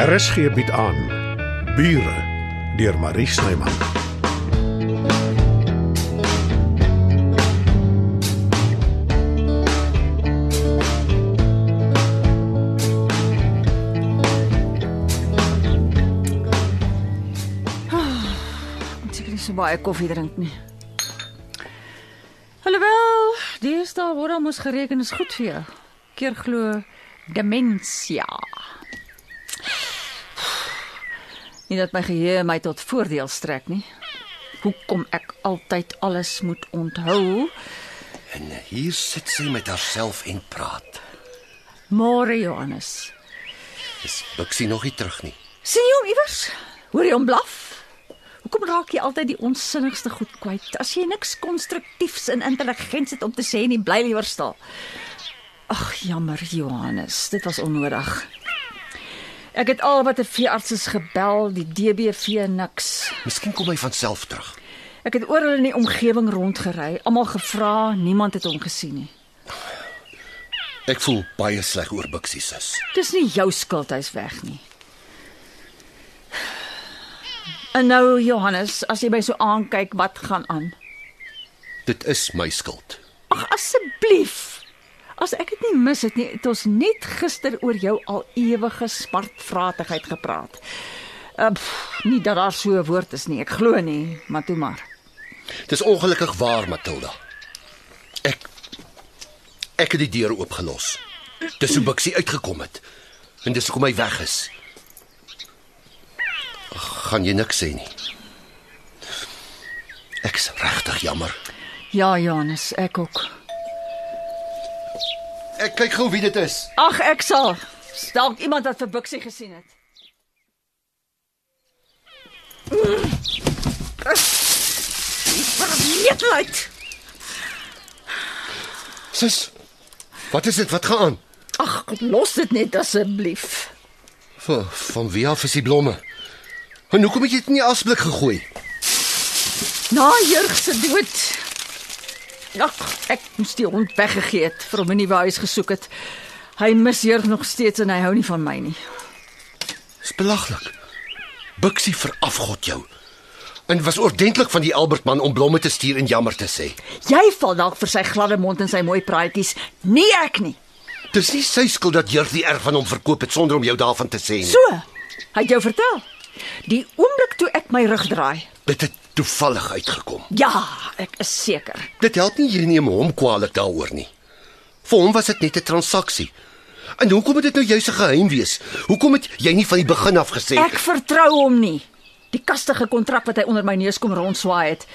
RSG bied aan Bure deur Marie Snyman. So baie koffie drink nie. Alhoewel, deesdae word almos gereken is goed vir jou. Keer glo demensie. Nie dat my geheue my tot voordeel strek nie. Hoekom ek altyd alles moet onthou? En hier sit sy met haarself en praat. Môre Johannes. Dis Bixie nog nie terug nie. sien jy hom iewers? Hoor jy hom blaf? Hoekom raak jy altyd die onsinnigste goed kwyt? As jy niks konstruktiefs en intelligents het om te sê nie, bly liewer stil. Ag, jammer Johannes, dit was onnodig. Ek het al wat 'n veeartses gebel, die DBV niks. Miskien kom hy van self terug. Ek het oral in die omgewing rondgery, almal gevra, niemand het hom gesien nie. Ek voel baie sleg oor Bixie sus. Dis nie jou skuld hy's weg nie. En nou Johannes, as jy my so aankyk, wat gaan aan? Dit is my skuld. Ag asseblief. As ek dit nie mis het nie, het ons net gister oor jou al ewige smartvratigheid gepraat. Uh, pff, nie dat daar so 'n woord is nie, ek glo nie, maar toe maar. Dis ongelukkig waar, Matilda. Ek ek het die deur oopgelos. Dis hoe Bixie uitgekom het. En dis hoekom hy weg is. Gaan jy niks sê nie? Ek's regtig jammer. Ja, Johannes, ek ook. Kyk gou wie dit is. Ag, ek sal. Dalk iemand wat vir Bixie gesien het. Verweetheid. Sus. Wat is dit? Wat gaan aan? Ag, los dit net asseblief. Van, van wie af is die blomme? En hoekom het jy dit in die asblik gegooi? Na Jurg se dood. Ag, ek moes die hond weggegee het vir hom 'n nuwe huis gesoek het. Hy mis Jurg nog steeds en hy hou nie van my nie. Dis belaglik. Bixie verafgod jou. En was oordentlik van die Albertman om blomme te stuur en jammer te sê. Jy val dalk vir sy gladde mond en sy mooi praatjies. Nie ek nie. Dis nie sy skuld dat Jurg die erf van hom verkoop het sonder om jou daarvan te sê nie. So, hy het jou vertel. Die oomblik toe ek my rug draai. Dit het toevallig uitgekom. Ja, ek is seker. Dit help nie jy neem hom kwaadlik daaroor nie. Vir hom was dit net 'n transaksie. En hoekom moet dit nou juis 'n geheim wees? Hoekom het jy nie van die begin af gesê Ek vertrou hom nie. Die kastige kontrak wat hy onder my neus kom rondswaai het.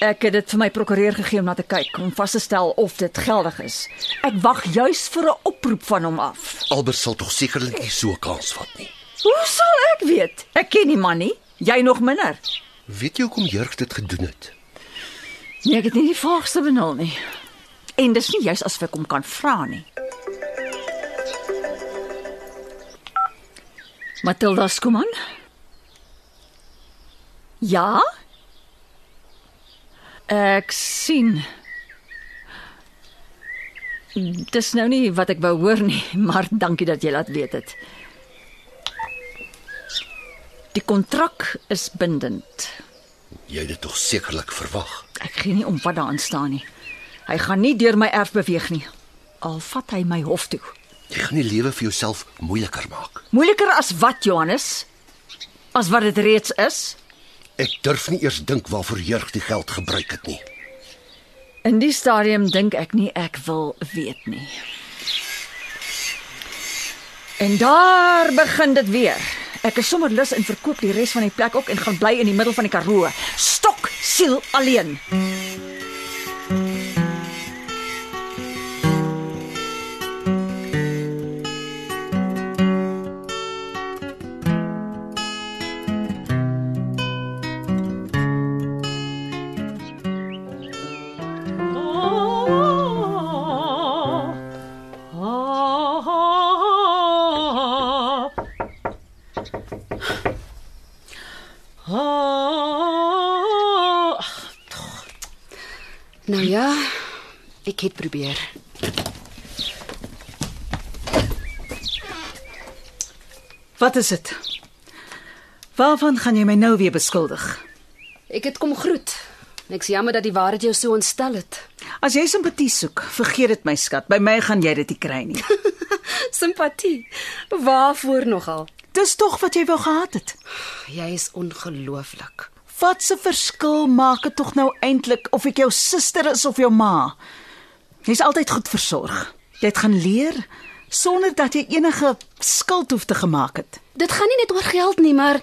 Ek het dit vir my prokureur gegee om na te kyk om vas te stel of dit geldig is. Ek wag juis vir 'n oproep van hom af. Albert sal tog sekerlik nie so 'n kans vat nie. Hoe sal ek weet? Ek ken die man nie. Jy nog minder. Weet jy hoekom Jurg dit gedoen het? Nee, ek het nie die vaagste benul nie. En dis nie juis asof ek hom kan vra nie. Matilda Skuman? Ja? Ek sien. Dis nou nie wat ek wou hoor nie, maar dankie dat jy laat weet dit. Die kontrak is bindend. Jy het dit tog sekerlik verwag. Ek gee nie om wat daarin staan nie. Hy gaan nie deur my erf beweeg nie. Al vat hy my hof toe. Jy gaan die lewe vir jouself moeiliker maak. Moeiliker as wat, Johannes? As wat dit reeds is? Ek durf nie eers dink waarvoor Jurg die geld gebruik het nie. In die stadium dink ek nie ek wil weet nie. En daar begin dit weer. Ek is sommer lus en verkoop die res van die plek ook en gaan bly in die middel van die Karoo. Stok siel alleen. Nou ek het probeer. Wat is dit? Waarvan gaan jy my nou weer beskuldig? Ek het kom groet. Ek's jammer dat die waarheid jou so ontstel het. As jy simpatie soek, vergeet dit my skat. By my gaan jy dit nie kry nie. Simpatie. Waarvoor nogal? Dis tog wat jy wou gehad het. Jy is ongelooflik. Wat 'n verskil maak dit tog nou eintlik of ek jou suster is of jou ma? Jy's altyd goed versorg. Jy het gaan leer sonder dat jy enige skuld hoef te gemaak het. Dit gaan nie net oor geld nie, maar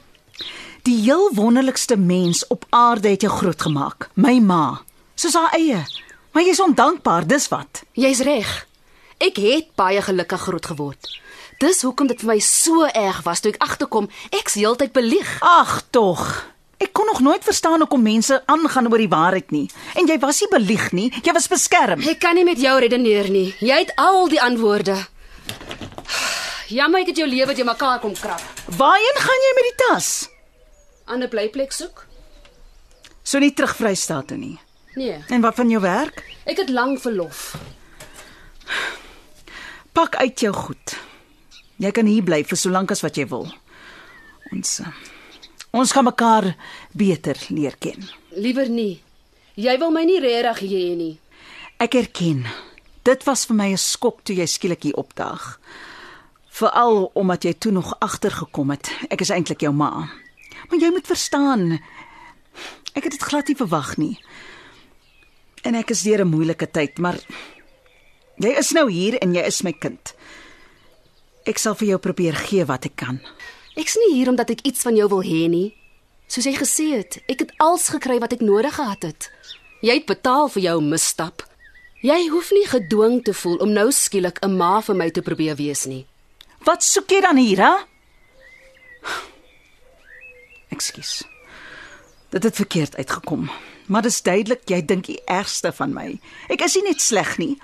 Die heel wonderlikste mens op aarde het jou grootgemaak, my ma. Soos haar eie. Maar jy's ondankbaar, dis wat. jy's reg. Ek het baie gelukkig groot geword. Dis hoekom dit vir my so erg was toe ek agterkom ek's heeltyd belieg. Ag tog. Ek kon nog nooit verstaan hoekom mense aangaan oor die waarheid nie. En jy was nie belieg nie, jy was beskerm. Ek kan nie met jou redeneer nie. Jy het al die antwoorde. Jammer ek het jou lewe te mekaar kom krap. Waarheen gaan jy met die tas? Ander blyplek soek? So nie terug Vrystaat toe nie. Nee, En wat van jou werk? ek het lank verlof. Pak uit jou goed. Jy kan hier bly vir so lank as wat jy wil. Ons eh, ons gaan mekaar beter leer ken. Liewer nie. Jy wil my nie regtig hê nie. Ek erken. Dit was vir my 'n skok toe jy skielik hier opdaag. Veral omdat jy toe nog agtergekom het ek is eintlik jou ma. Maar jy moet verstaan. Ek het dit glad nie verwag nie. En ek is deur 'n moeilike tyd, maar jy is nou hier en jy is my kind. Ek sal vir jou probeer gee wat ek kan. Ek's nie hier omdat ek iets van jou wil hê nie. Soos jy gesê het, ek het alles gekry wat ek nodig gehad het. Jy het betaal vir jou misstap. Jy hoef nie gedwing te voel om nou skielik 'n ma vir my te probeer wees nie. Wat soek jy dan hier, hè? Ekskuus. Dit het verkeerd uitgekom. Maar dis duidelik jy dink die ergste van my. Ek is nie net sleg nie.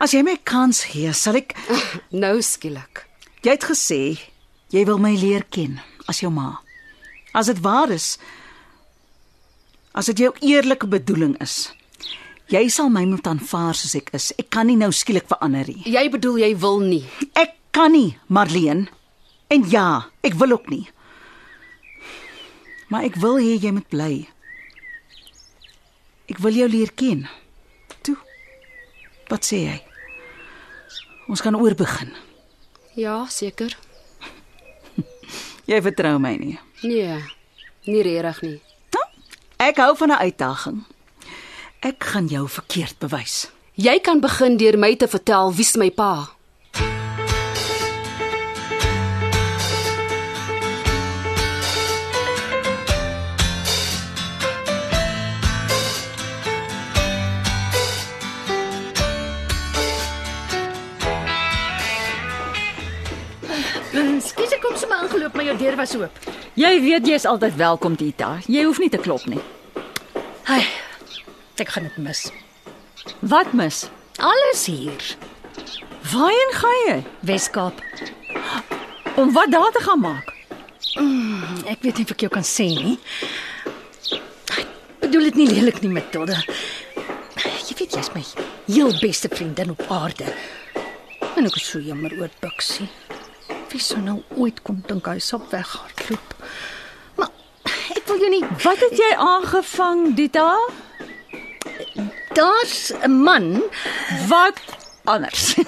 As jy my kans gee, sal ek Nou skielik. Jy het gesê jy wil my leer ken as jou ma. As dit waar is, as dit jou eerlike bedoeling is, jy sal my moet aanvaar soos ek is. Ek kan nie nou skielik verander nie. Jy bedoel jy wil nie. Ek kan nie, Marleen. En ja, ek wil ook nie. Maar ek wil hê jy moet bly. Ek wil jou leer ken. Toe. Wat sê jy? Ons kan oorbegin. Ja, seker. Jy vertrou my nie. Nee. Nie regtig nie. Nou, ek hou van 'n uitdaging. Ek gaan jou verkeerd bewys. Jy kan begin deur my te vertel wie's my pa. Jou deur was oop. Jy weet jy is altyd welkom, Tita. Jy hoef nie te klop nie. Ai, ek gaan dit mis. Wat mis? Alles hier. Waarheen gaan jy? Weskaap. Om wat daar te gaan maak? Ek weet nie of ek jou kan sê nie. Ek bedoel dit nie lelik nie, Matilda. Jy weet jy's my heel beste vriendin op aarde. En ek is so jammer oor Bixie. Wie sou nou ooit kon dink hy sop weghardloop? Maar ek wil jou nie Wat het jy aangevang, Dita? Daar's 'n man, Wat anders?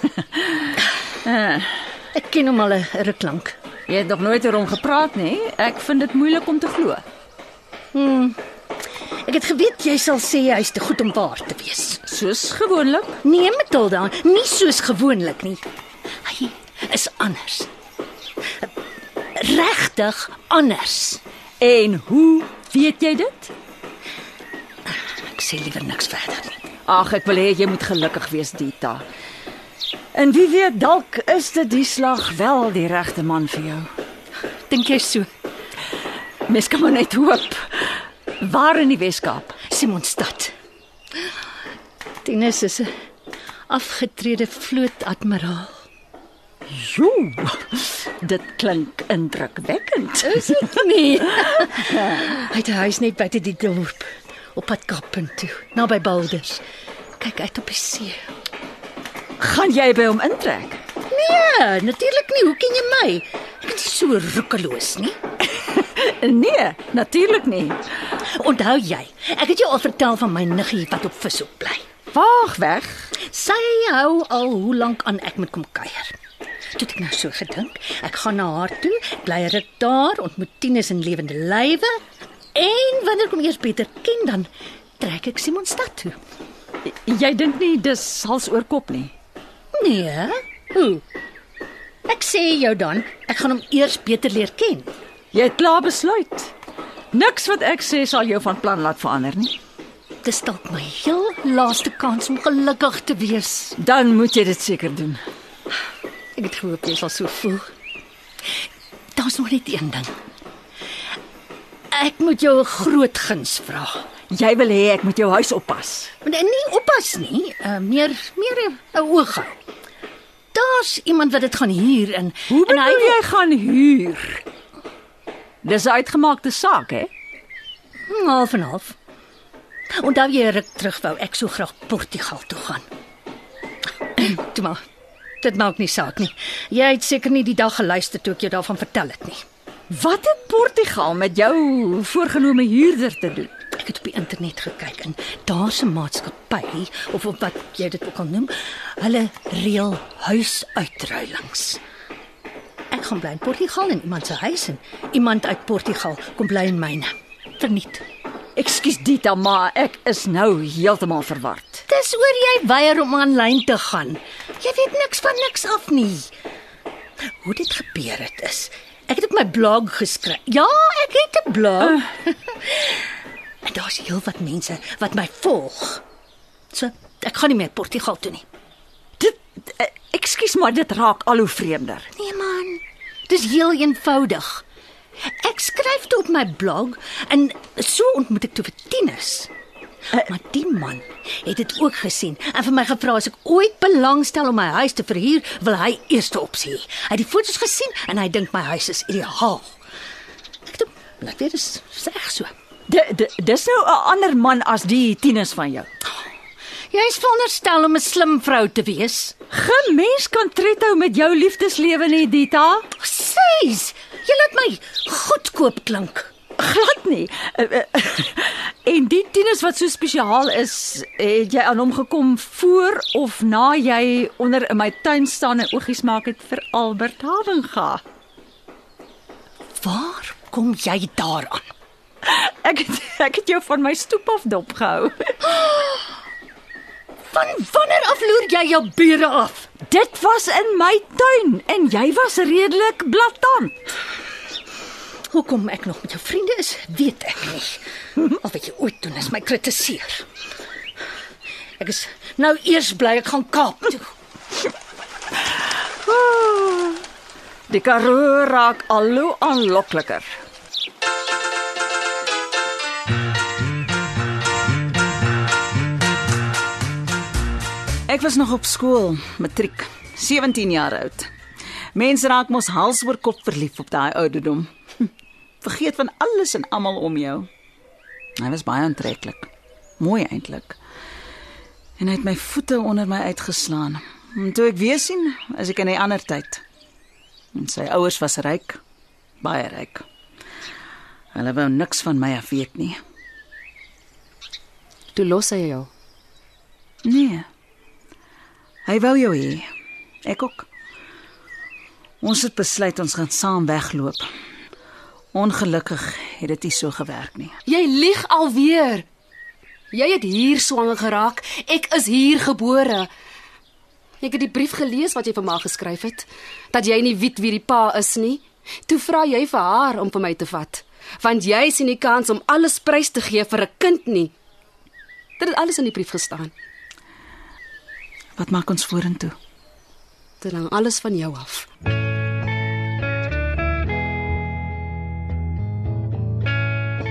ek ken hom al 'n ruk lank. jy het nog nooit oor hom gepraat nie. Ek vind dit moeilik om te glo. Ek het geweet jy sal sê hy's te goed om waar te wees. Soos gewoonlik. Nee, Matilda, nie soos gewoonlik nie. Hy is anders. Regtig anders. En hoe weet jy dit? Ek sê liewer niks verder nie. Ag, ek wil hê jy moet gelukkig wees, Dita. En wie weet, dalk is dit die slag wel die regte man vir jou. Dink jy so? Mens kan maar net hoop. Waar in die Weskaap? Simonstad. Tinus is 'n afgetrede vlootadmiraal. Jo. Dit klink indrukwekkend. Is dit nie? Hy het huis net buite die dorp op pad Kaappunt toe, naby Balders. Kyk uit op die see. Gaan jy by hom intrek? Nee, natuurlik nie. Hoe ken jy my? Ek het so roekeloos nie. Nee, natuurlik nie. Onthou jy, ek het jou al vertel van my niggie wat op vishoek bly. Waag weg. Sy hou al hoe lank aan ek moet kom kuier. Toe het ek nou so gedink, ek gaan na haar toe, bly ruk daar, ontmoet Tinus in lewende lywe en wanneer ek hom eers beter ken dan trek ek Simon stad toe. Jy dink nie dis hals oor kop nie. Nee. Hoe? Ek sê jou dan, ek gaan hom eers beter leer ken. Jy het klaar besluit. Niks wat ek sê sal jou van plan laat verander nie. Dis dalk my heel laaste kans om gelukkig te wees. Dan moet jy dit seker doen. Ek het gehoop jy sal so voel. Daar's nog net een ding. Ek moet jou 'n groot guns vra. Jy wil hê ek moet jou huis oppas. Maar nie oppas nie, uh, meer meer 'n oog hou. Daar's iemand wat dit gaan huur en Hoe en bedoel jy gaan huur? Dis 'n uitgemaakte saak, hè? Hm, half en half. Onthou jy ruk terug wou ek so graag Portugal toe gaan. Toe maar. Dit maak nie saak nie. Jy het seker nie die dag geluister toe ek jou daarvan vertel het nie. Wat het Portugal met jou voorgenome huurder te doen? Ek het op die internet gekyk en daar's 'n maatskappy of op wat jy dit ook al noem, hulle reël huisuitruilings. Ek gaan bly in Portugal in iemand se huis en iemand uit Portugal kom bly in myne. Verniet. Ekskuus Dita, maar ek is nou heeltemal verward. Dis oor jy weier om aanlyn te gaan. Jy weet niks van niks af nie. Hoe dit gebeur het is, ek het op my blog geskryf. Ja, ek het 'n blog. Uh. en daar's heelwat mense wat my volg. So, ek gaan nie meer Portugal toe nie. Dit eh, ekskuus maar dit raak al hoe vreemder. Nee man, dis heel eenvoudig. Ek skryf dit op my blog en so ontmoet ek toe vir Tinus. Maar die man het dit ook gesien en vir my gevra as ek ooit belangstel om my huis te verhuur, wil hy eerste opsie. hê. Hy het die foto's gesien en hy dink my huis is ideaal. Ek dink, laat weer dis reg so. D- d- Dis nou 'n ander man as die tieners van jou. Jy is veronderstel om 'n slim vrou te wees. Geen mens kan trethou met jou liefdeslewe nie, Dita. Sies, jy laat my goedkoop klink. Glad nie. Eh, eh, En die tieners wat so spesiaal is, het jy aan hom gekom voor of na jy onder in my tuin staan en oogies maak het vir Albert Havenga. Waar kom jy daaraan? Ek het ek het jou van my stoep af dopgehou. Van wanneer af loer jy jou bure af? Dit was in my tuin en jy was redelik blaatant. Hoekom ek nog met jou vriende is, weet ek nie. Al wat jy ooit doen is my kritiseer. Ek is nou eers bly ek gaan Kaap toe. Die Karoo raak al hoe aanlokliker. Ek was nog op skool, matriek, 17 jaar oud. Mense raak mos hals oor kop verlief op daai ouderdom. Vergeet van alles en almal om jou. Hy was baie aantreklik. Mooi eintlik. En hy het my voete onder my uitgeslaan. En toe ek weer sien, is ek in 'n ander tyd. En sy ouers was ryk, baie ryk. Hulle wou niks van my af weet nie. Toe los hy jou. Nee. Hy wou jou hê. Ek ook. Ons het besluit ons gaan saam wegloop. Ongelukkig het dit nie so gewerk nie. Jy lieg alweer. Jy het hier swanger geraak. Ek is hier gebore. Ek het die brief gelees wat jy vir ma geskryf het dat jy nie weet wie die pa is nie. Toe vra jy vir haar om vir my te vat, want jy sien nie kans om alles prys te gee vir 'n kind nie. Dit het alles in die brief gestaan. Wat maak ons vorentoe? Dit hang alles van jou af.